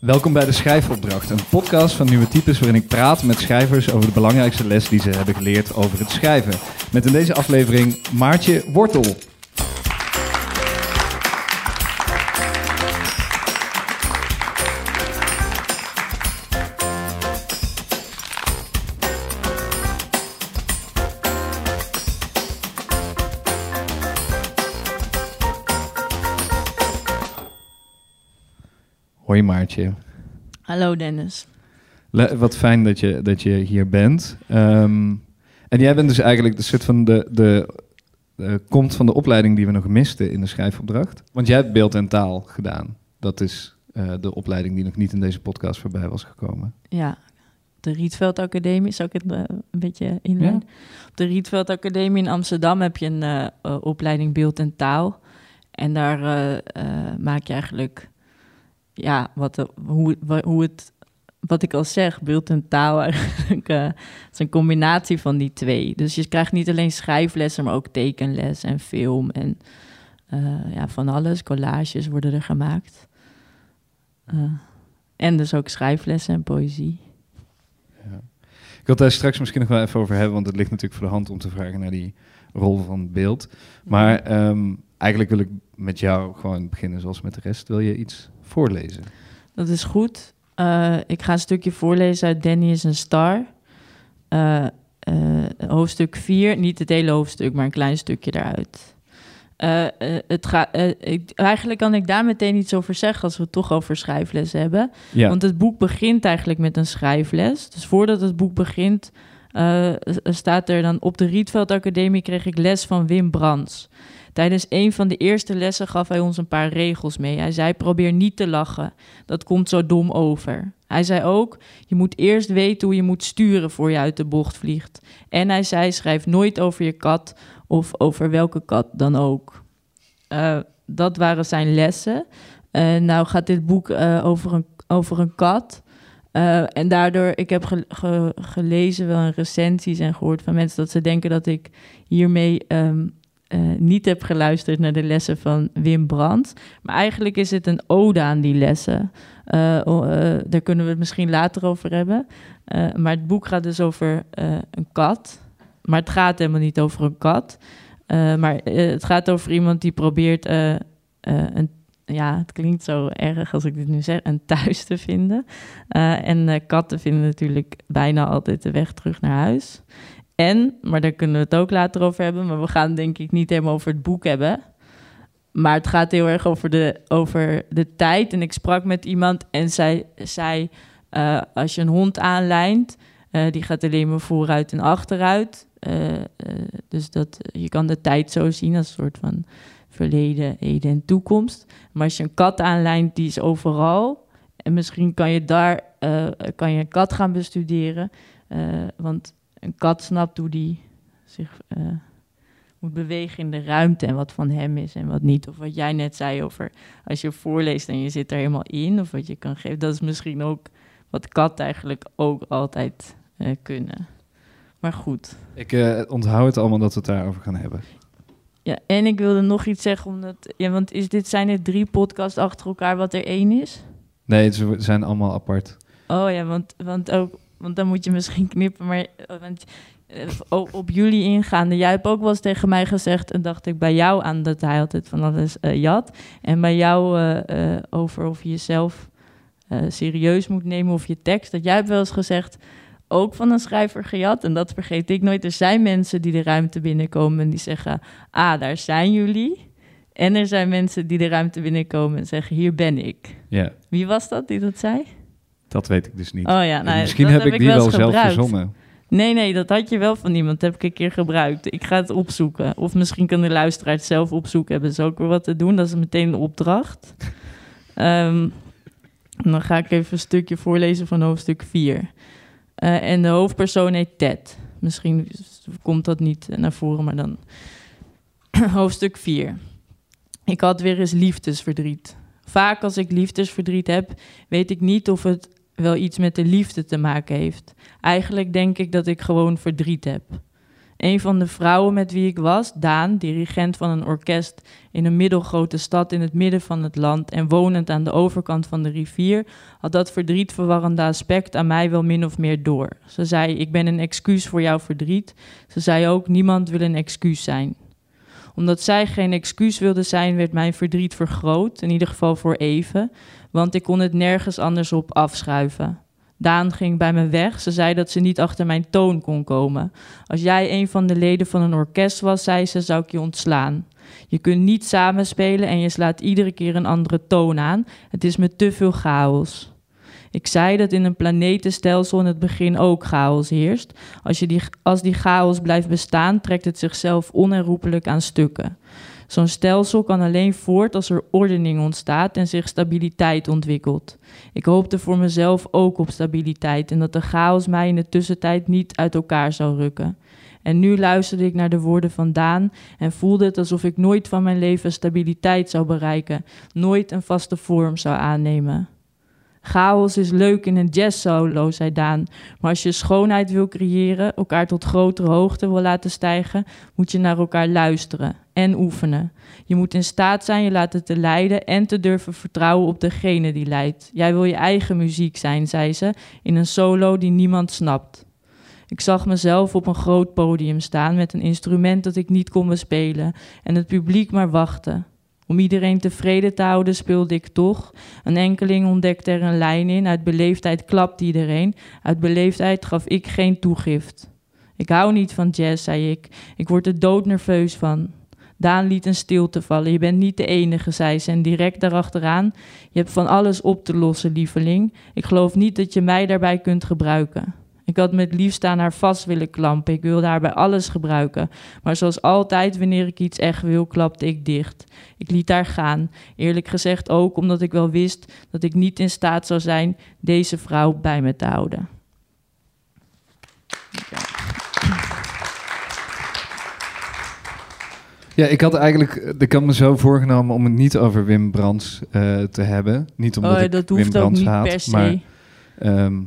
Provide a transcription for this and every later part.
Welkom bij de Schrijfopdracht, een podcast van Nieuwe Types waarin ik praat met schrijvers over de belangrijkste les die ze hebben geleerd over het schrijven. Met in deze aflevering Maartje Wortel. Hoi Maartje. Hallo Dennis. Le- wat fijn dat je, dat je hier bent. Ehm, en jij bent dus eigenlijk de soort van de, de, de komt van de opleiding die we nog misten in de schrijfopdracht. Want jij hebt beeld en taal gedaan. Dat is eh, de opleiding die nog niet in deze podcast voorbij was gekomen. Ja, de Rietveld Academie, zou ik het eh, een beetje inleiden? Op de Rietveld Academie in Amsterdam heb je een eh, opleiding beeld en taal. En daar maak je eigenlijk, ja, wat, de- hoe, hoe het, wat ik al zeg, beeld en taal eigenlijk, eh, het is een combinatie van die twee. Dus je krijgt niet alleen schrijflessen, maar ook tekenles en film en eh, ja, van alles. Collages worden er gemaakt. Eh, en dus ook schrijflessen en poëzie. Ik wil daar straks misschien nog wel even over hebben, want het ligt natuurlijk voor de hand om te vragen naar die rol van beeld. Maar ehm, eigenlijk wil ik met jou gewoon beginnen zoals met de rest. Wil je iets voorlezen? Dat is goed. Eh, ik ga een stukje voorlezen uit Danny is een star. Eh, eh, hoofdstuk 4, niet het hele hoofdstuk, maar een klein stukje daaruit. Het ga, eh, ik, eigenlijk kan ik daar meteen iets over zeggen als we het toch over schrijfles hebben. Ja. Want het boek begint eigenlijk met een schrijfles. Dus voordat het boek begint, staat er dan... Op de Rietveld Academie kreeg ik les van Wim Brands. Tijdens een van de eerste lessen gaf hij ons een paar regels mee. Hij zei, probeer niet te lachen. Dat komt zo dom over. Hij zei ook, je moet eerst weten hoe je moet sturen voor je uit de bocht vliegt. En hij zei, schrijf nooit over je kat of over welke kat dan ook. Eh, dat waren zijn lessen. Eh, nou gaat dit boek eh, over, een, over een kat. En daardoor, ik heb ge- ge- gelezen wel in recensies en gehoord van mensen dat ze denken dat ik hiermee ehm, eh, niet heb geluisterd naar de lessen van Wim Brandt. Maar eigenlijk is het een ode aan die lessen. Eh, o- eh, daar kunnen we het misschien later over hebben. Maar het boek gaat dus over een kat. Maar het gaat helemaal niet over een kat. Maar het gaat over iemand die probeert een ja, het klinkt zo erg als ik dit nu zeg, een thuis te vinden. En katten vinden natuurlijk bijna altijd de weg terug naar huis. En, maar daar kunnen we het ook later over hebben, maar we gaan denk ik niet helemaal over het boek hebben. Maar het gaat heel erg over de, over de tijd. En ik sprak met iemand en zij zei, eh, als je een hond aanlijnt, eh, die gaat alleen maar vooruit en achteruit. Eh, dus dat, je kan de tijd zo zien als een soort van verleden, heden en toekomst. Maar als je een kat aanlijnt, die is overal. En misschien kan je daar kan je een kat gaan bestuderen. Want een kat snapt hoe die zich eh, moet bewegen in de ruimte en wat van hem is en wat niet. Of wat jij net zei over als je voorleest en je zit er helemaal in, of wat je kan geven. Dat is misschien ook wat katten eigenlijk ook altijd eh, kunnen. Maar goed. Ik eh, onthoud het allemaal dat we het daarover gaan hebben. Ja, en ik wilde nog iets zeggen, omdat, ja, want is dit, zijn er drie podcasts achter elkaar wat er één is? Nee, ze zijn allemaal apart. Oh ja, want, want, ook, want dan moet je misschien knippen, maar eh, want, eh, o- op jullie ingaande. Jij hebt ook wel eens tegen mij gezegd, en dacht ik bij jou aan dat hij altijd van alles eh, jat. En bij jou over of je jezelf serieus moet nemen of je tekst. Dat jij hebt wel eens gezegd, ook van een schrijver gejat. En dat vergeet ik nooit. Er zijn mensen die de ruimte binnenkomen en die zeggen, ah, daar zijn jullie. En er zijn mensen die de ruimte binnenkomen en zeggen, hier ben ik. Ja, Wie was dat die dat zei? Dat weet ik dus niet. Oh ja, nou, Misschien dat heb ik die wel zelf verzonnen. Nee, nee, dat had je wel van iemand. Dat heb ik een keer gebruikt. Ik ga het opzoeken. Of misschien kan de luisteraar het zelf opzoeken. Hebben ze ook weer wat te doen. Dat is meteen een opdracht. Ehm, dan ga ik even een stukje voorlezen van hoofdstuk 4. Eh, en de hoofdpersoon heet Ted. Misschien komt dat niet naar voren, maar dan... hoofdstuk 4. Ik had weer eens liefdesverdriet. Vaak als ik liefdesverdriet heb, weet ik niet of het wel iets met de liefde te maken heeft. Eigenlijk denk ik dat ik gewoon verdriet heb. Een van de vrouwen met wie ik was, Daan, dirigent van een orkest in een middelgrote stad in het midden van het land en wonend aan de overkant van de rivier, had dat verdrietverwarrende aspect aan mij wel min of meer door. Ze zei: Ik ben een excuus voor jouw verdriet. Ze zei ook: Niemand wil een excuus zijn. Omdat zij geen excuus wilde zijn, werd mijn verdriet vergroot, in ieder geval voor even, want ik kon het nergens anders op afschuiven. Daan ging bij me weg. Ze zei dat ze niet achter mijn toon kon komen. Als jij een van de leden van een orkest was, zei ze, zou ik je ontslaan. Je kunt niet samenspelen en je slaat iedere keer een andere toon aan. Het is me te veel chaos. Ik zei dat in een planetenstelsel in het begin ook chaos heerst. Als, je die, als die chaos blijft bestaan, trekt het zichzelf onherroepelijk aan stukken. Zo'n stelsel kan alleen voort als er ordening ontstaat en zich stabiliteit ontwikkelt. Ik hoopte voor mezelf ook op stabiliteit en dat de chaos mij in de tussentijd niet uit elkaar zou rukken. En nu luisterde ik naar de woorden van Daan en voelde het alsof ik nooit van mijn leven stabiliteit zou bereiken, nooit een vaste vorm zou aannemen. Chaos is leuk in een jazz-solo, zei Daan. Maar als je schoonheid wil creëren, elkaar tot grotere hoogte wil laten stijgen, moet je naar elkaar luisteren en oefenen. Je moet in staat zijn je laten te leiden en te durven vertrouwen op degene die leidt. Jij wil je eigen muziek zijn, zei ze, in een solo die niemand snapt. Ik zag mezelf op een groot podium staan met een instrument dat ik niet kon bespelen en het publiek maar wachten. Om iedereen tevreden te houden speelde ik toch. Een enkeling ontdekte er een lijn in. Uit beleefdheid klapte iedereen. Uit beleefdheid gaf ik geen toegift. Ik hou niet van jazz, zei ik. Ik word er doodnerveus van. Daan liet een stilte vallen. Je bent niet de enige, zei ze. En direct daarachteraan. Je hebt van alles op te lossen, lieveling. Ik geloof niet dat je mij daarbij kunt gebruiken. Ik had met liefst aan haar vast willen klampen. Ik wilde haar bij alles gebruiken. Maar zoals altijd, wanneer ik iets echt wil, klapte ik dicht. Ik liet haar gaan. Eerlijk gezegd ook omdat ik wel wist dat ik niet in staat zou zijn deze vrouw bij me te houden. Ja, ik had eigenlijk, ik had me zo voorgenomen om het niet over Wim Brands uh, te hebben. Niet omdat oh, ik dat Wim Brands haat, per se. maar ehm,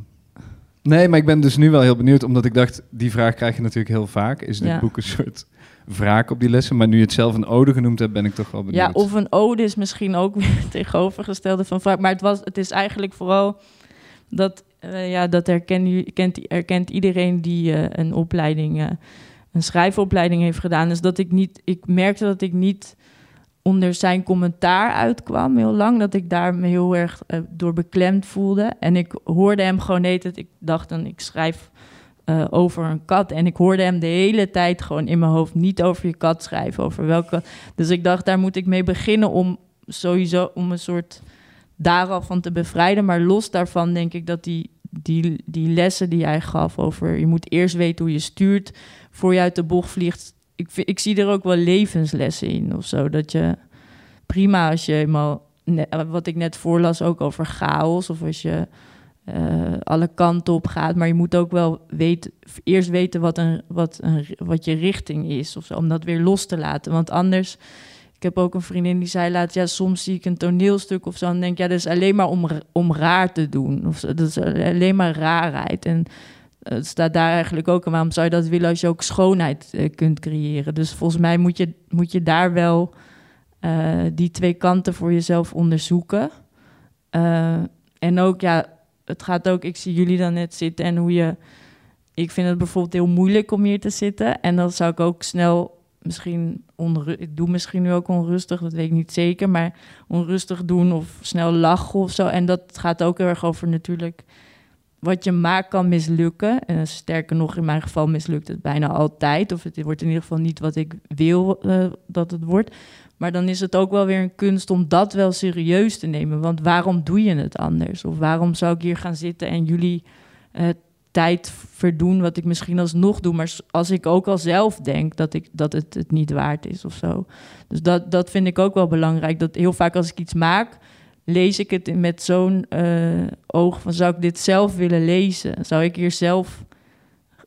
nee, maar ik ben dus nu wel heel benieuwd, omdat ik dacht, die vraag krijg je natuurlijk heel vaak. Is dit Ja. boek een soort wraak op die lessen? Maar nu je het zelf een ode genoemd hebt, ben ik toch wel benieuwd. Ja, of een ode is misschien ook weer het tegenovergestelde van vraag. Maar het, was, het is eigenlijk vooral dat, eh, ja, dat herken, je- kent, herkent iedereen die eh, een opleiding, eh, een schrijfopleiding heeft gedaan. Dus dat ik niet, ik merkte dat ik niet onder zijn commentaar uitkwam heel lang. Dat ik daar me heel erg eh, door beklemd voelde. En ik hoorde hem gewoon net. Ik dacht dan, ik schrijf eh, over een kat. En ik hoorde hem de hele tijd gewoon in mijn hoofd niet over je kat schrijven. Over welke. Dus ik dacht, daar moet ik mee beginnen om sowieso om een soort daar al van te bevrijden. Maar los daarvan denk ik dat die, die, die lessen die hij gaf over je moet eerst weten hoe je stuurt voor je uit de bocht vliegt. Ik, ik zie er ook wel levenslessen in of zo. Dat je prima als je eenmaal, ne- wat ik net voorlas, ook over chaos of als je eh, alle kanten op gaat. Maar je moet ook wel eerst weten wat, een, wat, wat je richting is of zo, om dat weer los te laten. Want anders, ik heb ook een vriendin die zei laat, ja, soms zie ik een toneelstuk of zo en denk ja, dat is alleen maar om, om raar te doen. Of dat is alleen maar raarheid. En het staat daar eigenlijk ook. En waarom zou je dat willen als je ook schoonheid eh, kunt creëren? Dus volgens mij moet je, moet je daar wel eh, die twee kanten voor jezelf onderzoeken. Eh, en ook, ja, het gaat ook, ik zie jullie dan net zitten en hoe je. Ik vind het bijvoorbeeld heel moeilijk om hier te zitten. En dan zou ik ook snel misschien ik doe misschien nu ook onrustig, dat weet ik niet zeker, maar onrustig doen of snel lachen of zo. En dat gaat ook heel erg over natuurlijk wat je maakt kan mislukken. En sterker nog, in mijn geval mislukt het bijna altijd. Of het wordt in ieder geval niet wat ik wil eh, dat het wordt. Maar dan is het ook wel weer een kunst om dat wel serieus te nemen. Want waarom doe je het anders? Of waarom zou ik hier gaan zitten en jullie eh, tijd verdoen wat ik misschien alsnog doe? Maar als ik ook al zelf denk dat, ik, dat het het niet waard is of zo. Dus dat, dat vind ik ook wel belangrijk. Dat heel vaak als ik iets maak, lees ik het met zo'n eh, oog van... zou ik dit zelf willen lezen? Zou ik hier zelf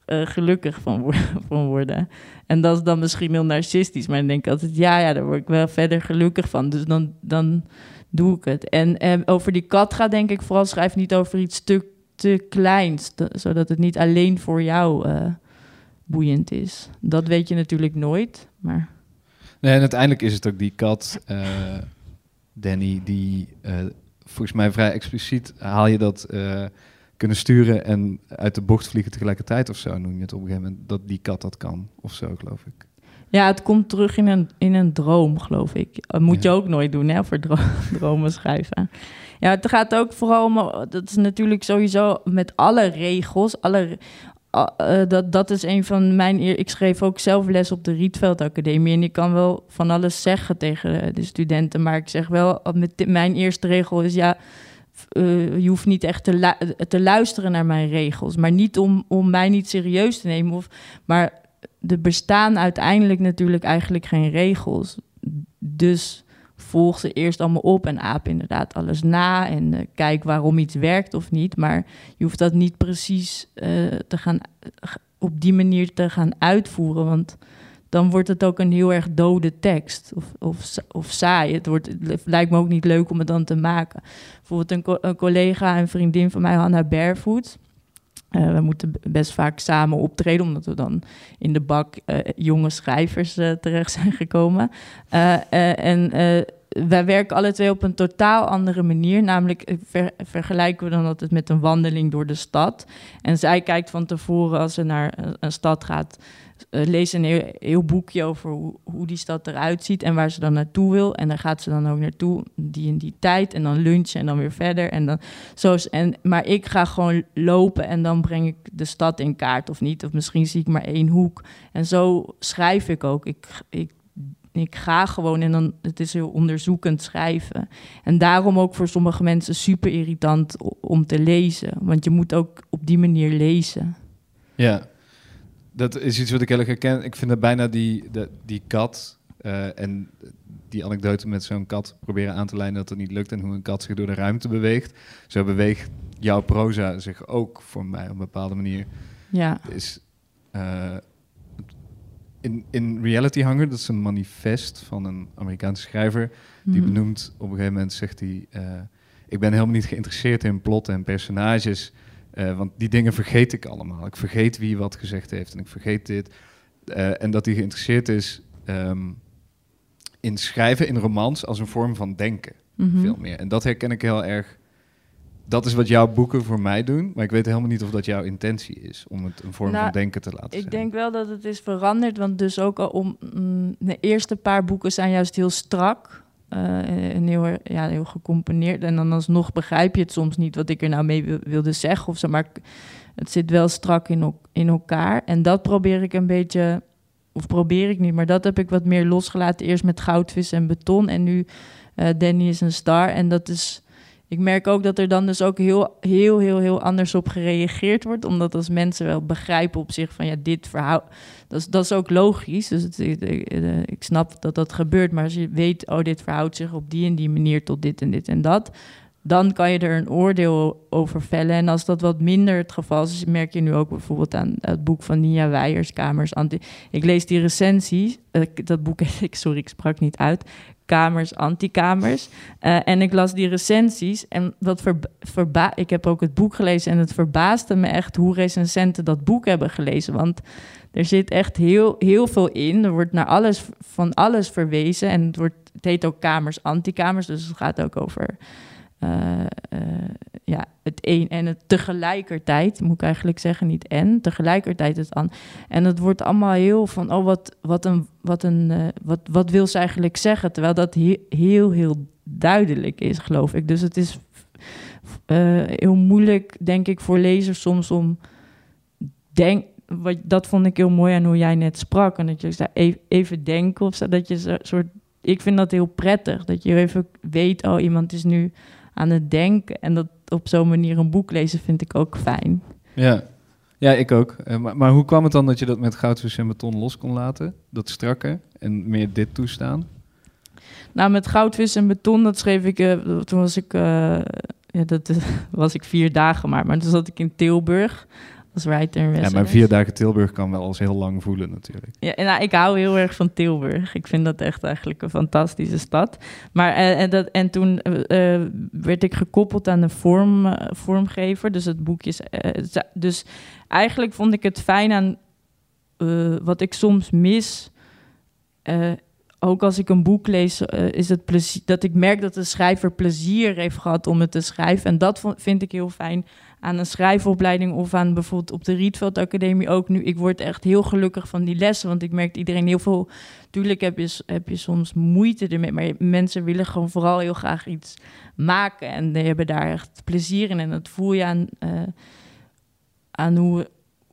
eh, gelukkig van, wo- van worden? En dat is dan misschien heel narcistisch, maar dan denk ik altijd... ja, ja, daar word ik wel verder gelukkig van. Dus dan, dan doe ik het. En over die kat gaat denk ik vooral... schrijf niet over iets te, te kleins... zodat het niet alleen voor jou... eh, boeiend is. Dat weet je natuurlijk nooit, maar... Nee, en uiteindelijk is het ook die kat, Danny, die uh, volgens mij vrij expliciet haal je dat uh, kunnen sturen en uit de bocht vliegen tegelijkertijd of zo, noem je het op een gegeven moment, dat die kat dat kan of zo, geloof ik. Ja, het komt terug in een, in een droom, geloof ik. Dat moet je ook nooit doen, hè, voor dro dromen schrijven. Ja, het gaat ook vooral om, dat is natuurlijk sowieso met alle regels, alle, uh, dat, dat is een van mijn. Ik schreef ook zelf les op de Rietveld Academie. En ik kan wel van alles zeggen tegen de studenten. Maar ik zeg wel, met mijn eerste regel is ja. Uh, je hoeft niet echt te, te, luisteren naar mijn regels. Maar niet om, om mij niet serieus te nemen. Of, maar er bestaan uiteindelijk natuurlijk eigenlijk geen regels. Dus volg ze eerst allemaal op en aap inderdaad alles na en uh, kijk waarom iets werkt of niet. Maar je hoeft dat niet precies uh, te gaan, op die manier te gaan uitvoeren, want dan wordt het ook een heel erg dode tekst of, of, of saai. Het, wordt, lijkt me ook niet leuk om het dan te maken. Bijvoorbeeld een, een collega en vriendin van mij, Hanna Barefoot... Uh, we moeten best vaak samen optreden, omdat we dan in de bak uh, jonge schrijvers uh, terecht zijn gekomen. en wij werken alle twee op een totaal andere manier. Namelijk ver, vergelijken we dan altijd met een wandeling door de stad. En zij kijkt van tevoren als ze naar een stad gaat, leest een heel, boekje over hoe, hoe die stad eruit ziet en waar ze dan naartoe wil. En daar gaat ze dan ook naartoe, die in die tijd. En dan lunchen en dan weer verder. En dan, en, maar ik ga gewoon lopen en dan breng ik de stad in kaart of niet. Of misschien zie ik maar één hoek. En zo schrijf ik ook. Ik, ik ik ga gewoon en dan het is heel onderzoekend schrijven. En daarom ook voor sommige mensen super irritant om te lezen, want je moet ook op die manier lezen. Ja, dat is iets wat ik heel erg herken. Ik vind dat bijna die, de, die kat uh, en die anekdote met zo'n kat proberen aan te lijnen dat het niet lukt en hoe een kat zich door de ruimte beweegt. Zo beweegt jouw proza zich ook voor mij op een bepaalde manier. Ja. Is, uh, in, in Reality Hunger, dat is een manifest van een Amerikaanse schrijver, die Mhm. benoemt op een gegeven moment, zegt hij, eh, ik ben helemaal niet geïnteresseerd in plot en personages, eh, want die dingen vergeet ik allemaal. Ik vergeet wie wat gezegd heeft en ik vergeet dit. Eh, en dat hij geïnteresseerd is ehm, in schrijven, in romans, als een vorm van denken, Mhm. veel meer. En dat herken ik heel erg. Dat is wat jouw boeken voor mij doen, maar ik weet helemaal niet of dat jouw intentie is om het een vorm Nou, van denken te laten Ik zijn. denk wel dat het is veranderd, want dus ook al om mm, de eerste paar boeken zijn juist heel strak eh, en heel, ja, heel gecomponeerd. En dan alsnog begrijp je het soms niet wat ik er nou mee wil- wilde zeggen of zo, maar het zit wel strak in, in elkaar. En dat probeer ik een beetje, of probeer ik niet, maar dat heb ik wat meer losgelaten. Eerst met goudvis en beton en nu eh, Danny is een star. En dat is. Ik merk ook dat er dan dus ook heel, heel, heel, heel anders op gereageerd wordt. Omdat als mensen wel begrijpen op zich van ja, dit verhaal. Dat is, dat is ook logisch. Dus ik- eh, ik snap dat dat gebeurt. Maar als je weet, oh, dit verhoudt zich op die en die manier tot dit en dit en dat. Dan kan je er een oordeel over vellen. En als dat wat minder het geval is, merk je nu ook bijvoorbeeld aan het boek van Nia Weijers, Kamers Anti. Ik lees die recensies. eh, dat boek, ik, sorry, ik sprak niet uit. Kamers, antikamers. Eh, en ik las die recensies en verba ik heb ook het boek gelezen en het verbaasde me echt hoe recensenten dat boek hebben gelezen. Want er zit echt heel, heel veel in. Er wordt naar alles, van alles verwezen en het, wordt, het heet ook kamers, antikamers. Dus het gaat ook over ja, het een en het tegelijkertijd, moet ik eigenlijk zeggen, niet en, tegelijkertijd het an. En het wordt allemaal heel van, oh, wat, wat, een, wat, een, eh, wat, wat wil ze eigenlijk zeggen? Terwijl dat he- heel, heel duidelijk is, geloof ik. Dus het is eh, heel moeilijk, denk ik, voor lezers soms om... Denk, wat, dat vond ik heel mooi aan hoe jij net sprak. En dat je zei, even, even denken of zo. Dat je zo- soort... Ik vind dat heel prettig. Dat je even weet, oh, iemand is nu aan het denken. En dat op zo'n manier een boek lezen vind ik ook fijn. Ja, ja ik ook. Eh, maar, maar hoe kwam het dan dat je dat met goudvis en beton los kon laten? Dat strakke en meer dit toestaan? Nou, met goudvis en beton, dat schreef ik... eh, toen was ik... eh, ja, dat was ik vier dagen maar. Maar toen zat ik in Tilburg als writer in Ja, maar vier dagen Tilburg kan wel als heel lang voelen natuurlijk. Ja, en nou, ik hou heel erg van Tilburg. Ik vind dat echt eigenlijk een fantastische stad. Maar eh, en, dat, en toen eh, eh, werd ik gekoppeld aan een vorm, vormgever. Dus het boekje. dus eigenlijk vond ik het fijn aan wat ik soms mis, ook als ik een boek lees, eh, is het plezier, dat ik merk dat de schrijver plezier heeft gehad om het te schrijven. En dat vind ik heel fijn aan een schrijfopleiding of aan bijvoorbeeld op de Rietveld Academie ook nu. Ik word echt heel gelukkig van die lessen, want ik merk dat iedereen heel veel... Tuurlijk heb je, heb je soms moeite ermee, maar mensen willen gewoon vooral heel graag iets maken. En die hebben daar echt plezier in. En dat voel je aan, eh, aan hoe,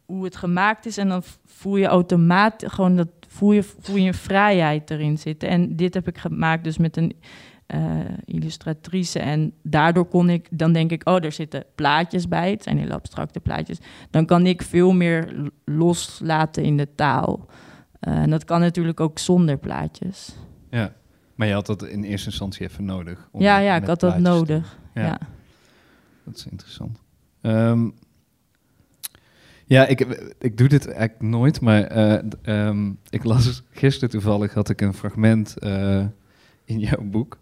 hoe het gemaakt is. En dan voel je automatisch gewoon dat voel je, voel je een vrijheid erin zitten. En dit heb ik gemaakt dus met een eh, illustratrice. En daardoor kon ik, dan denk ik, oh, er zitten plaatjes bij. Het zijn hele abstracte plaatjes. Dan kan ik veel meer loslaten in de taal. Eh, en dat kan natuurlijk ook zonder plaatjes. Ja. Maar je had dat in eerste instantie even nodig. om ja, ja, ik had dat nodig. Ja. Ja. Dat is interessant. Ehm, ja, ik, ik doe dit eigenlijk nooit, maar eh, ehm, ik las gisteren toevallig, had ik een fragment eh, in jouw boek.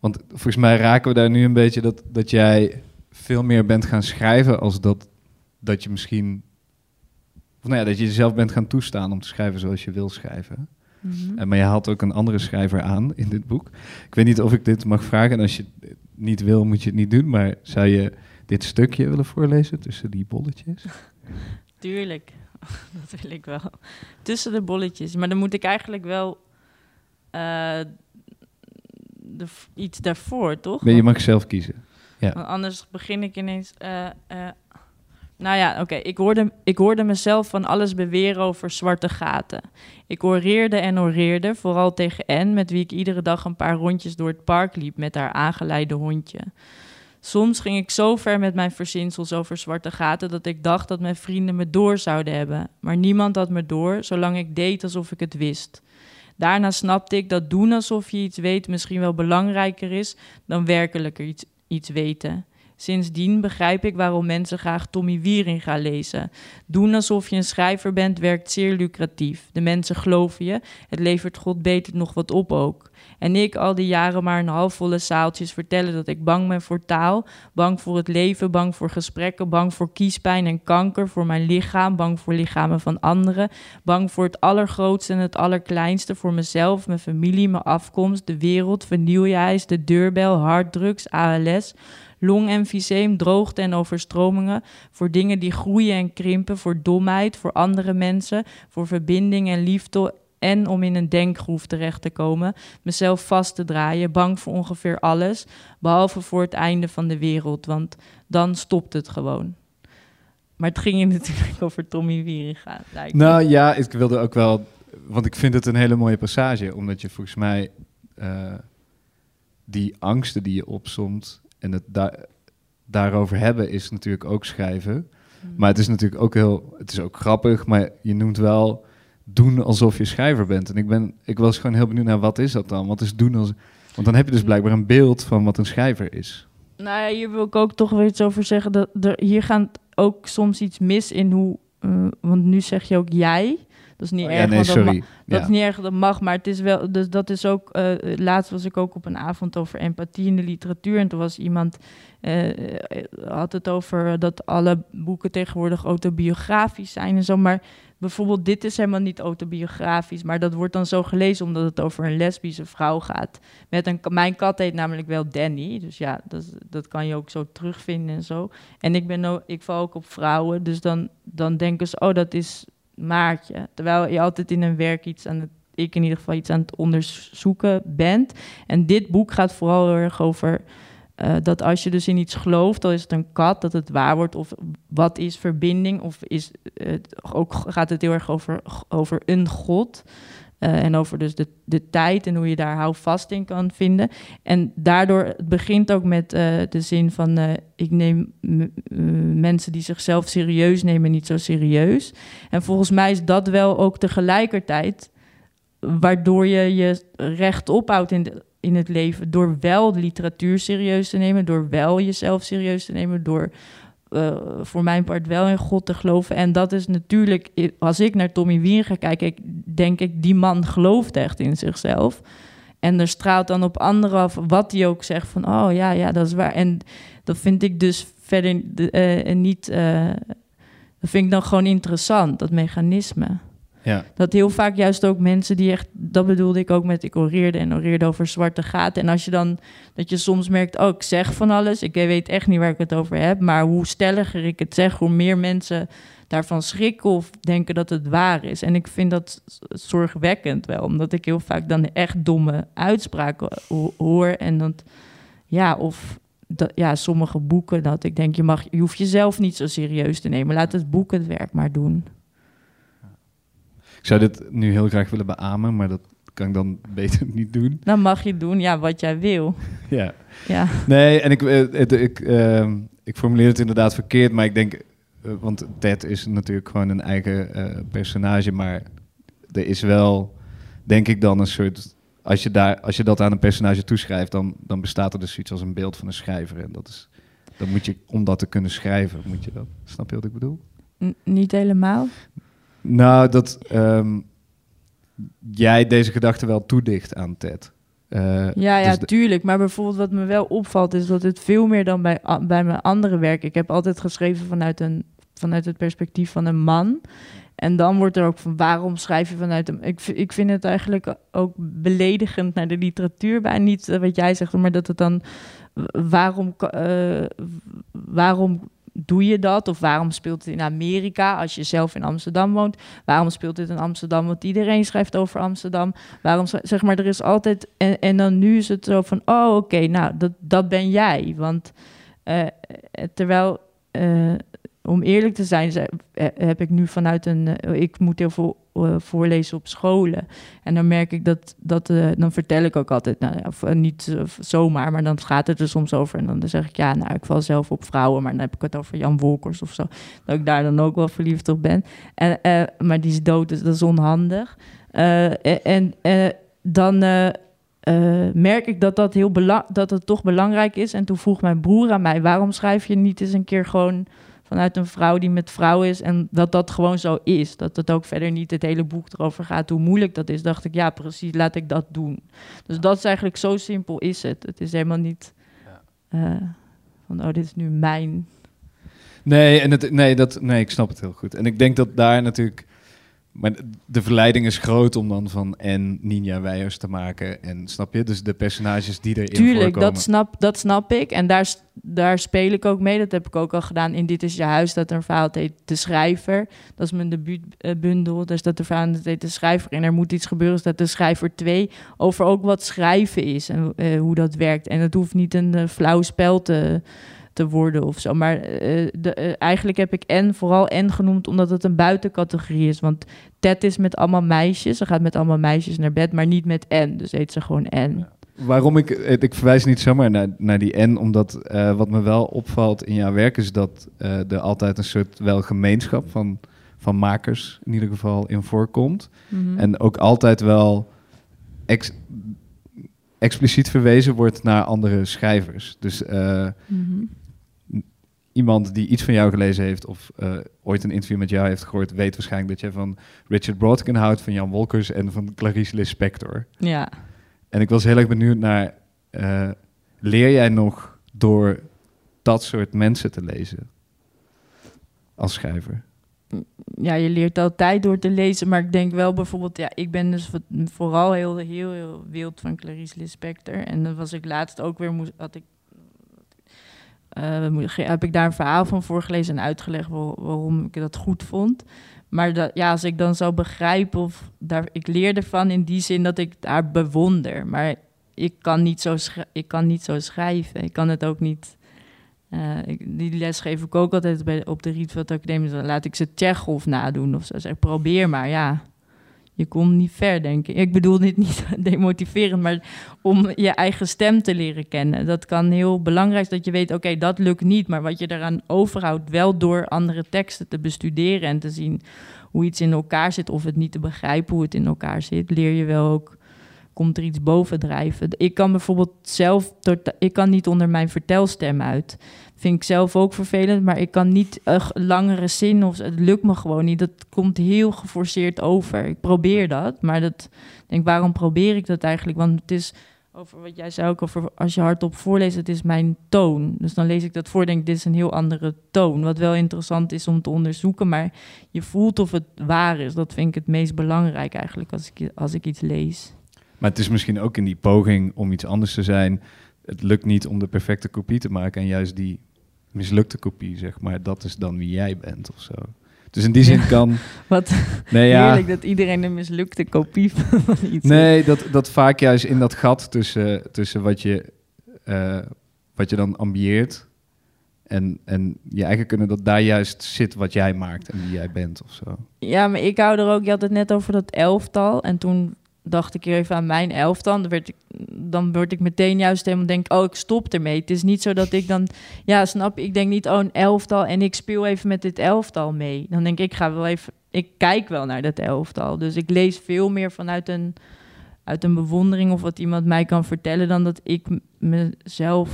Want volgens mij raken we daar nu een beetje dat, dat jij veel meer bent gaan schrijven als dat, dat je misschien... Of nou ja, dat je jezelf bent gaan toestaan om te schrijven zoals je wil schrijven. Eh, maar je haalt ook een andere schrijver aan in dit boek. Ik weet niet of ik dit mag vragen. En als je het niet wil, moet je het niet doen. Maar zou je dit stukje willen voorlezen tussen die bolletjes? Tuurlijk, dat wil ik wel. Tussen de bolletjes. Maar dan moet ik eigenlijk wel eh, de, iets daarvoor, toch? Nee, je mag zelf kiezen. Ja. Want anders begin ik ineens. eh, eh, nou ja, oké. Ik, hoorde, ik hoorde mezelf van alles beweren over zwarte gaten. Ik oreerde en oreerde, vooral tegen Anne, met wie ik iedere dag een paar rondjes door het park liep met haar aangeleide hondje. Soms ging ik zo ver met mijn verzinsels over zwarte gaten dat ik dacht dat mijn vrienden me door zouden hebben. Maar niemand had me door, zolang ik deed alsof ik het wist. Daarna snapte ik dat doen alsof je iets weet misschien wel belangrijker is dan werkelijk iets, iets weten. Sindsdien begrijp ik waarom mensen graag Tommy Wiering gaan lezen. Doen alsof je een schrijver bent werkt zeer lucratief. De mensen geloven je, het levert God beter nog wat op ook. En ik al die jaren maar een halfvolle zaaltjes vertellen dat ik bang ben voor taal, bang voor het leven, bang voor gesprekken, bang voor kiespijn en kanker, voor mijn lichaam, bang voor lichamen van anderen, bang voor het allergrootste en het allerkleinste, voor mezelf, mijn familie, mijn afkomst, de wereld, vernieuwjijs, de deurbel, harddrugs, ALS, longemfyseem, droogte en overstromingen, voor dingen die groeien en krimpen, voor domheid, voor andere mensen, voor verbinding en liefde en om in een denkgroef terecht te komen, mezelf vast te draaien, bang voor ongeveer alles, behalve voor het einde van de wereld, want dan stopt het gewoon. Maar het ging hier natuurlijk over Tommy Wieringa. me. Nou ja, ik wilde ook wel... Want ik vind het een hele mooie passage. Omdat je volgens mij eh, die angsten die je opsomt... en het daar daarover hebben is natuurlijk ook schrijven. Hmm. Maar het is natuurlijk ook heel... Het is ook grappig, maar je noemt wel... doen alsof je schrijver bent. En ik, ben, ik was gewoon heel benieuwd naar wat is dat dan? Wat is doen als... Want dan heb je dus blijkbaar een beeld van wat een schrijver is. Nou ja, hier wil ik ook toch weer iets over zeggen. Dat er, hier gaat ook soms iets mis in hoe... eh, want nu zeg je ook jij. Dat is niet Oh, erg. ja, nee, want dat ma-. Dat Ja. is niet erg, dat mag, maar het is wel. Dus dat is ook. eh, laatst was ik ook op een avond over empathie in de literatuur. En toen was iemand. eh, had het over dat alle boeken tegenwoordig autobiografisch zijn en zo. Maar bijvoorbeeld, dit is helemaal niet autobiografisch. Maar dat wordt dan zo gelezen omdat het over een lesbische vrouw gaat. Met een, mijn kat heet namelijk wel Danny. Dus ja, dat, dat kan je ook zo terugvinden en zo. En ik, ben ook, ik val ook op vrouwen. Dus dan, dan denken ze, oh, dat is Maartje. Terwijl je altijd in een werk iets aan het, ik in ieder geval iets aan het onderzoeken bent. En dit boek gaat vooral heel erg over eh, dat als je dus in iets gelooft, dan is het een kat, dat het waar wordt. Of wat is verbinding? Of is ook gaat het heel erg over, over een God. eh, en over dus de, de tijd en hoe je daar houvast in kan vinden. En daardoor, het begint ook met eh, de zin van... ik neem mensen die zichzelf serieus nemen niet zo serieus. En volgens mij is dat wel ook tegelijkertijd... waardoor je je recht ophoudt in, de, in het leven... door wel literatuur serieus te nemen... door wel jezelf serieus te nemen... door eh, voor mijn part wel in God te geloven. En dat is natuurlijk... als ik naar Tommy Wien ga kijken... Ik, denk ik, die man gelooft echt in zichzelf... En er straalt dan op anderen af wat hij ook zegt van... oh ja, ja, dat is waar. En dat vind ik dus verder eh, niet... eh, dat vind ik dan gewoon interessant, dat mechanisme. Ja. Dat heel vaak juist ook mensen die echt, dat bedoelde ik ook met ik oreerde en oreerde over zwarte gaten. En als je dan, dat je soms merkt, oh, ik zeg van alles, ik weet echt niet waar ik het over heb, maar hoe stelliger ik het zeg, hoe meer mensen daarvan schrikken of denken dat het waar is. En ik vind dat zorgwekkend wel, omdat ik heel vaak dan echt domme uitspraken hoor en dat, ja, of dat, ja, sommige boeken dat ik denk, je, mag, je hoeft jezelf niet zo serieus te nemen. Laat het boek het werk maar doen. Ik zou dit nu heel graag willen beamen, maar dat kan ik dan beter niet doen. Dan mag je doen, ja, wat jij wil. Ja. ja. Nee, en ik, eh, ik, uh, ik formuleer het inderdaad verkeerd, maar ik denk, uh, want Ted is natuurlijk gewoon een eigen uh, personage, maar er is wel, denk ik dan, een soort als je, daar, als je dat aan een personage toeschrijft, dan, dan bestaat er dus iets als een beeld van een schrijver. En dat is, dan moet je, om dat te kunnen schrijven, moet je dat. Snap je wat ik bedoel? niet helemaal. Nou, dat um, jij deze gedachte wel toedicht aan Ted. Uh, ja, ja, dus tuurlijk. Maar bijvoorbeeld wat me wel opvalt is dat het veel meer dan bij, bij mijn andere werk. Ik heb altijd geschreven vanuit, een, vanuit het perspectief van een man. En dan wordt er ook van waarom schrijf je vanuit hem? Ik, ik vind het eigenlijk ook beledigend naar de literatuur bij. Niet eh, wat jij zegt, maar dat het dan waarom, uh, waarom doe je dat? Of waarom speelt het in Amerika als je zelf in Amsterdam woont? Waarom speelt dit in Amsterdam? Want iedereen schrijft over Amsterdam. Waarom zeg maar, er is altijd. En, en dan nu is het zo van: oh, oké, nou, dat, dat ben jij. Want uh, terwijl om eerlijk te zijn, heb ik nu vanuit een. Eh, ik moet heel veel eh, voorlezen op scholen. En dan merk ik dat. dat uh, dan vertel ik ook altijd. Nou, niet zomaar, maar dan gaat het er soms over. En dan zeg ik ja, nou, ik val zelf op vrouwen. Maar dan heb ik het over Jan Wolkers of zo. Dat ik daar dan ook wel verliefd op ben. En, maar die is dood, dus dat is onhandig. en dan. merk ik dat dat, heel dat het toch belangrijk is. En toen vroeg mijn broer aan mij: waarom schrijf je niet eens een keer gewoon vanuit een vrouw die met vrouw is. En dat dat gewoon zo is. Dat het ook verder niet het hele boek erover gaat hoe moeilijk dat is. Dacht ik, ja, precies, laat ik dat doen. Dus dat is eigenlijk zo simpel is het. Het is helemaal niet uh, van, oh, dit is nu mijn. Nee, en het, nee, dat, nee, ik snap het heel goed. En ik denk dat daar natuurlijk maar de verleiding is groot om dan van en Ninja Weijers te maken. En snap je? Dus de personages die erin Tuurlijk, voorkomen. dat snap, dat snap ik. En daar, daar speel ik ook mee. Dat heb ik ook al gedaan in Dit is je huis. Dat er een verhaal heet De Schrijver. Dat is mijn debuutbundel. Dus dat er verhaal heet De Schrijver. En er moet iets gebeuren. Dus dat De Schrijver 2 over ook wat schrijven is. En uh, hoe dat werkt. En het hoeft niet een uh, flauw spel te te worden of zo. Maar uh, de, uh, eigenlijk heb ik en vooral en genoemd omdat het een buitencategorie is. Want Ted is met allemaal meisjes. Ze gaat met allemaal meisjes naar bed, maar niet met N. Dus heet ze gewoon N. Waarom ik, ik verwijs niet zomaar naar, naar die N, omdat uh, wat me wel opvalt in jouw werk is dat er altijd een soort wel gemeenschap van, van makers in ieder geval in voorkomt. Mm -hmm. En ook altijd wel ex, expliciet verwezen wordt naar andere schrijvers. Dus mm -hmm iemand die iets van jou gelezen heeft of uh, ooit een interview met jou heeft gehoord, weet waarschijnlijk dat jij van Richard Broadkin houdt, van Jan Wolkers en van Clarice Lispector. Ja. En ik was heel erg benieuwd naar, uh, leer jij nog door dat soort mensen te lezen als schrijver? Ja, je leert altijd door te lezen, maar ik denk wel bijvoorbeeld, ja, ik ben dus vooral heel, heel, heel wild van Clarice Lispector. En dan was ik laatst ook weer, moest, had ik heb ik daar een verhaal van voorgelezen en uitgelegd waarom ik dat goed vond. Maar dat, ja, als ik dan zou begrijpen of daar, ik leer ervan in die zin dat ik haar bewonder. Maar ik kan niet zo, ik kan niet zo schrijven. Ik kan het ook niet. Ik, die les geef ik ook altijd bij, op de Rietveld Academie. Dan laat ik ze Tsjechov nadoen of zo. Zeg, probeer maar, ja je komt niet ver, denk ik. Ik bedoel dit niet demotiverend, maar om je eigen stem te leren kennen. Dat kan heel belangrijk zijn dat je weet, oké, dat lukt niet. Maar wat je eraan overhoudt, wel door andere teksten te bestuderen en te zien hoe iets in elkaar zit, of het niet te begrijpen hoe het in elkaar zit, leer je wel ook komt er iets bovendrijven. Ik kan bijvoorbeeld zelf, ik kan niet onder mijn vertelstem uit. Vind ik zelf ook vervelend, maar ik kan niet een langere zin of het lukt me gewoon niet. Dat komt heel geforceerd over. Ik probeer dat, maar dat denk waarom probeer ik dat eigenlijk? Want het is over wat jij zei ook over als je hardop voorleest, het is mijn toon. Dus dan lees ik dat voor, denk dit is een heel andere toon. Wat wel interessant is om te onderzoeken, maar je voelt of het waar is. Dat vind ik het meest belangrijk eigenlijk als ik, als ik iets lees. Maar het is misschien ook in die poging om iets anders te zijn. Het lukt niet om de perfecte kopie te maken. En juist die mislukte kopie, zeg maar, dat is dan wie jij bent of zo. Dus in die zin kan. Wat nee, ja. heerlijk dat iedereen een mislukte kopie van iets. Nee, dat, dat vaak juist in dat gat tussen, tussen wat, je, uh, wat je dan ambieert. En, en je eigen kunnen, dat daar juist zit wat jij maakt en wie jij bent of zo. Ja, maar ik hou er ook, je had het net over dat elftal. En toen dacht ik even aan mijn elftal. Dan, werd ik, dan word ik meteen juist helemaal denk, oh, ik stop ermee. Het is niet zo dat ik dan, ja, snap ik denk niet, oh, een elftal en ik speel even met dit elftal mee. Dan denk ik, ik ga wel even, ik kijk wel naar dat elftal. Dus ik lees veel meer vanuit een, uit een bewondering of wat iemand mij kan vertellen, dan dat ik mezelf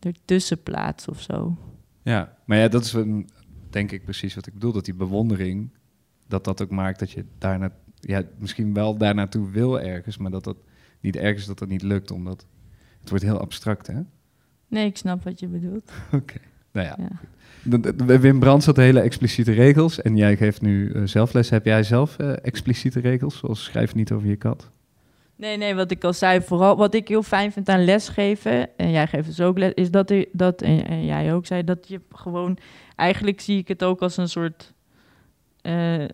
ertussen plaats of zo. Ja, maar ja, dat is denk ik precies wat ik bedoel, dat die bewondering, dat dat ook maakt dat je daarna ja, misschien wel daar naartoe wil ergens, maar dat dat niet ergens dat dat niet lukt, omdat het wordt heel abstract, hè? Nee, ik snap wat je bedoelt. Oké, nou ja. ja. Wim Brands had hele expliciete regels en jij geeft nu uh, zelfles. Heb jij zelf uh, expliciete regels, zoals schrijf niet over je kat? Nee, nee, wat ik al zei, vooral wat ik heel fijn vind aan lesgeven, en jij geeft dus ook les, is dat, er, dat en, en jij ook zei, dat je gewoon, eigenlijk zie ik het ook als een soort, uh,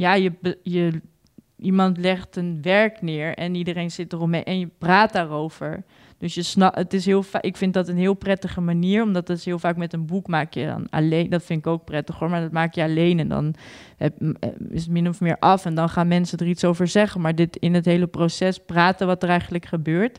ja, je, je iemand legt een werk neer en iedereen zit eromheen en je praat daarover. Dus je snap, het is heel ik vind dat een heel prettige manier, omdat het is heel vaak met een boek maak je dan alleen. Dat vind ik ook prettig hoor, maar dat maak je alleen en dan heb, eh, is het min of meer af en dan gaan mensen er iets over zeggen. Maar dit in het hele proces praten wat er eigenlijk gebeurt,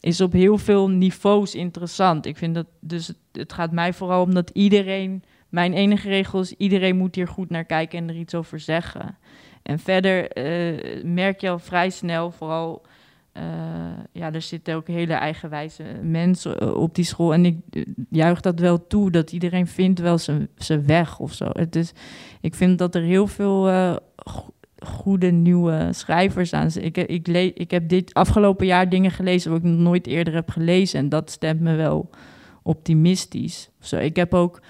is op heel veel niveaus interessant. Ik vind dat dus het gaat mij vooral om dat iedereen. Mijn enige regel is: iedereen moet hier goed naar kijken en er iets over zeggen. En verder uh, merk je al vrij snel, vooral, uh, ja, er zitten ook hele eigenwijze mensen eh, op die school. En ik juich dat wel toe, dat iedereen vindt wel zijn weg of zo. Het is, ik vind dat er heel veel goede nieuwe schrijvers aan zijn. Ik, ik, ik heb dit afgelopen jaar dingen gelezen wat ik nog nooit eerder heb gelezen. En dat stemt me wel optimistisch. Zo, ik heb ook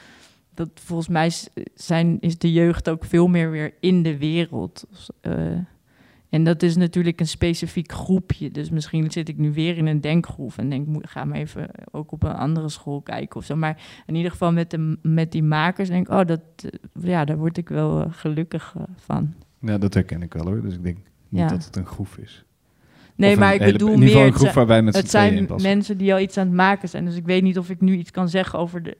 dat volgens mij zijn, is de jeugd ook veel meer weer in de wereld. Uh, en dat is natuurlijk een specifiek groepje. Dus misschien zit ik nu weer in een denkgroef en denk, ga maar even ook op een andere school kijken of zo. Maar in ieder geval met, de, met die makers denk ik, oh, dat, eh, ja, daar word ik wel uh, gelukkig van. Ja, dat herken ik wel hoor. Dus ik denk niet dat het een groef is. Nee, maar ik bedoel meer, een groep waarbij met het zijn mensen die al iets aan het maken zijn. Dus ik weet niet of ik nu iets kan zeggen over de,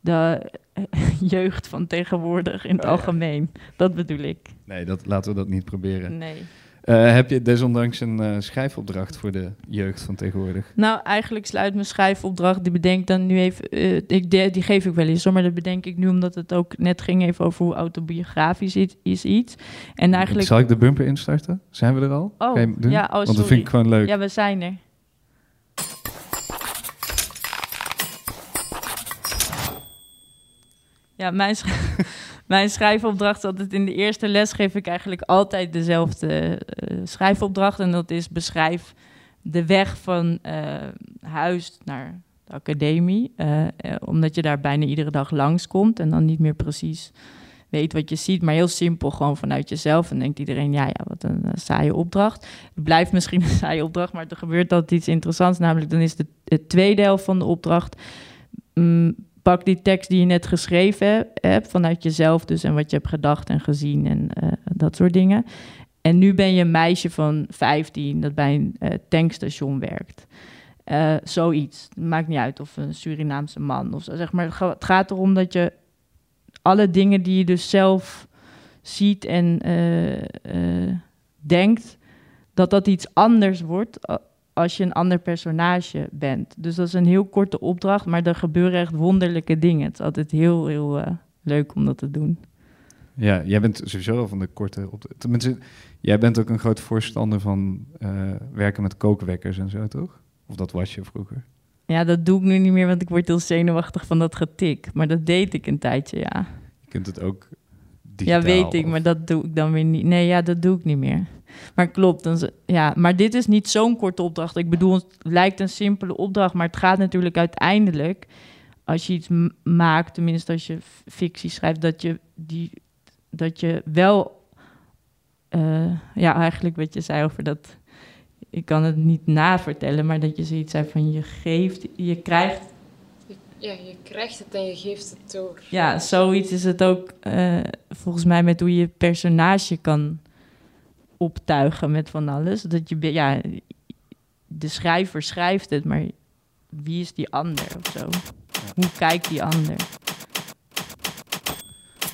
de jeugd van tegenwoordig in het algemeen. Dat bedoel ik. Nee, dat, laten we dat niet proberen. Nee. Uh, heb je desondanks een uh, schrijfopdracht voor de jeugd van tegenwoordig? Nou, eigenlijk sluit mijn schrijfopdracht, die bedenk dan nu even, uh, ik, die, die, geef ik wel eens, maar dat bedenk ik nu omdat het ook net ging even over hoe autobiografisch is, is iets. En eigenlijk... Zal ik de bumper instarten? Zijn we er al? Oh, ja, oh, Want dat vind ik gewoon leuk. Ja, we zijn er. Ja, mijn, mijn schrijfopdracht altijd in de eerste les geef ik eigenlijk altijd dezelfde uh, schrijfopdracht. En dat is beschrijf de weg van uh, huis naar de academie. Uh, omdat je daar bijna iedere dag langskomt en dan niet meer precies weet wat je ziet. Maar heel simpel, gewoon vanuit jezelf. En denkt iedereen, ja, ja, wat een saaie opdracht. Het blijft misschien een saaie opdracht, maar er gebeurt altijd iets interessants. Namelijk, dan is de, de tweede helft van de opdracht... Um, pak die tekst die je net geschreven hebt, vanuit jezelf dus en wat je hebt gedacht en gezien en uh, dat soort dingen. En nu ben je een meisje van 15 dat bij een uh, tankstation werkt. Uh, zoiets. Maakt niet uit of een Surinaamse man of zo. Zeg maar, het gaat erom dat je alle dingen die je dus zelf ziet en denkt, dat dat iets anders wordt als je een ander personage bent. Dus dat is een heel korte opdracht, maar er gebeuren echt wonderlijke dingen. Het is altijd heel, heel uh, leuk om dat te doen. Ja, jij bent sowieso wel van de korte opdracht. Tenminste, jij bent ook een groot voorstander van uh, werken met kookwekkers en zo, toch? Of dat was je vroeger? Ja, dat doe ik nu niet meer, want ik word heel zenuwachtig van dat getik. Maar dat deed ik een tijdje, ja. Je kunt het ook digitaal, ja, weet ik, of- maar dat doe ik dan weer niet. Nee, ja, dat doe ik niet meer. Maar klopt, dan, ja, maar dit is niet zo'n korte opdracht. Ik bedoel, het lijkt een simpele opdracht, maar het gaat natuurlijk uiteindelijk, als je iets maakt, tenminste als je fictie schrijft, dat je, die, dat je wel, eh, ja, eigenlijk wat je zei over dat, ik kan het niet navertellen, maar dat je zoiets zei van je geeft, je krijgt Ja, je krijgt het en je geeft het door. ja, zoiets is het ook eh, volgens mij met hoe je personage kan optuigen met van alles. Dat je, ja, de schrijver schrijft het, maar wie is die ander of zo? Hoe kijkt die ander?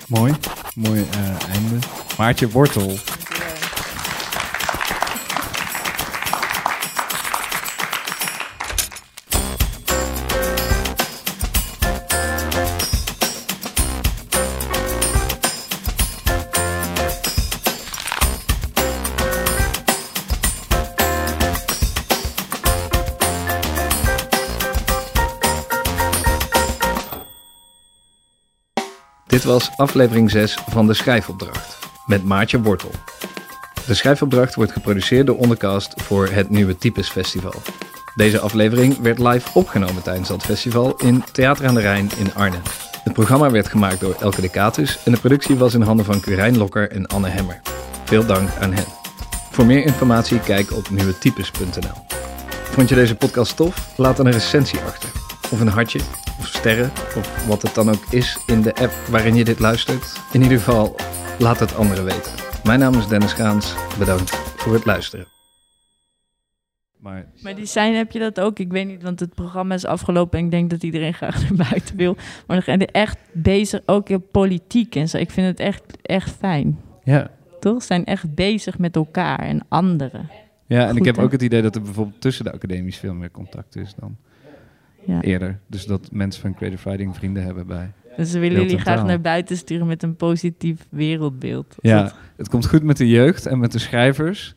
Mooi, mooi eh, einde. Maartje Wortel. Dit was aflevering 6 van de Schrijfopdracht met Maartje Wortel. De Schrijfopdracht wordt geproduceerd door Ondercast voor het Nieuwe Types Festival. Deze aflevering werd live opgenomen tijdens dat festival in Theater aan de Rijn in Arnhem. Het programma werd gemaakt door Elke de Catus en de productie was in handen van Curijn Lokker en Anne Hemmer. Veel dank aan hen. Voor meer informatie kijk op nieuwetypes.nl. Vond je deze podcast tof? Laat dan een recensie achter. Of een hartje, of sterren, of wat het dan ook is in de app waarin je dit luistert. In ieder geval, laat het anderen weten. Mijn naam is Dennis Gaans. Bedankt voor het luisteren. Maar Maar die zijn, heb je dat ook? Ik weet niet, want het programma is afgelopen en ik denk dat iedereen graag naar buiten wil. Maar dan zijn er echt bezig, ook in politiek en zo. Ik vind het echt, echt fijn. ja, Toch? Ze zijn echt bezig met elkaar en anderen. ja en ik heb hè? ook het idee dat er bijvoorbeeld tussen de academies veel meer contact is dan Ja. eerder. Dus dat mensen van Creative Writing vrienden hebben bij. Dus ze willen jullie graag taal. naar buiten sturen met een positief wereldbeeld. Ja, het komt goed met de jeugd en met de schrijvers.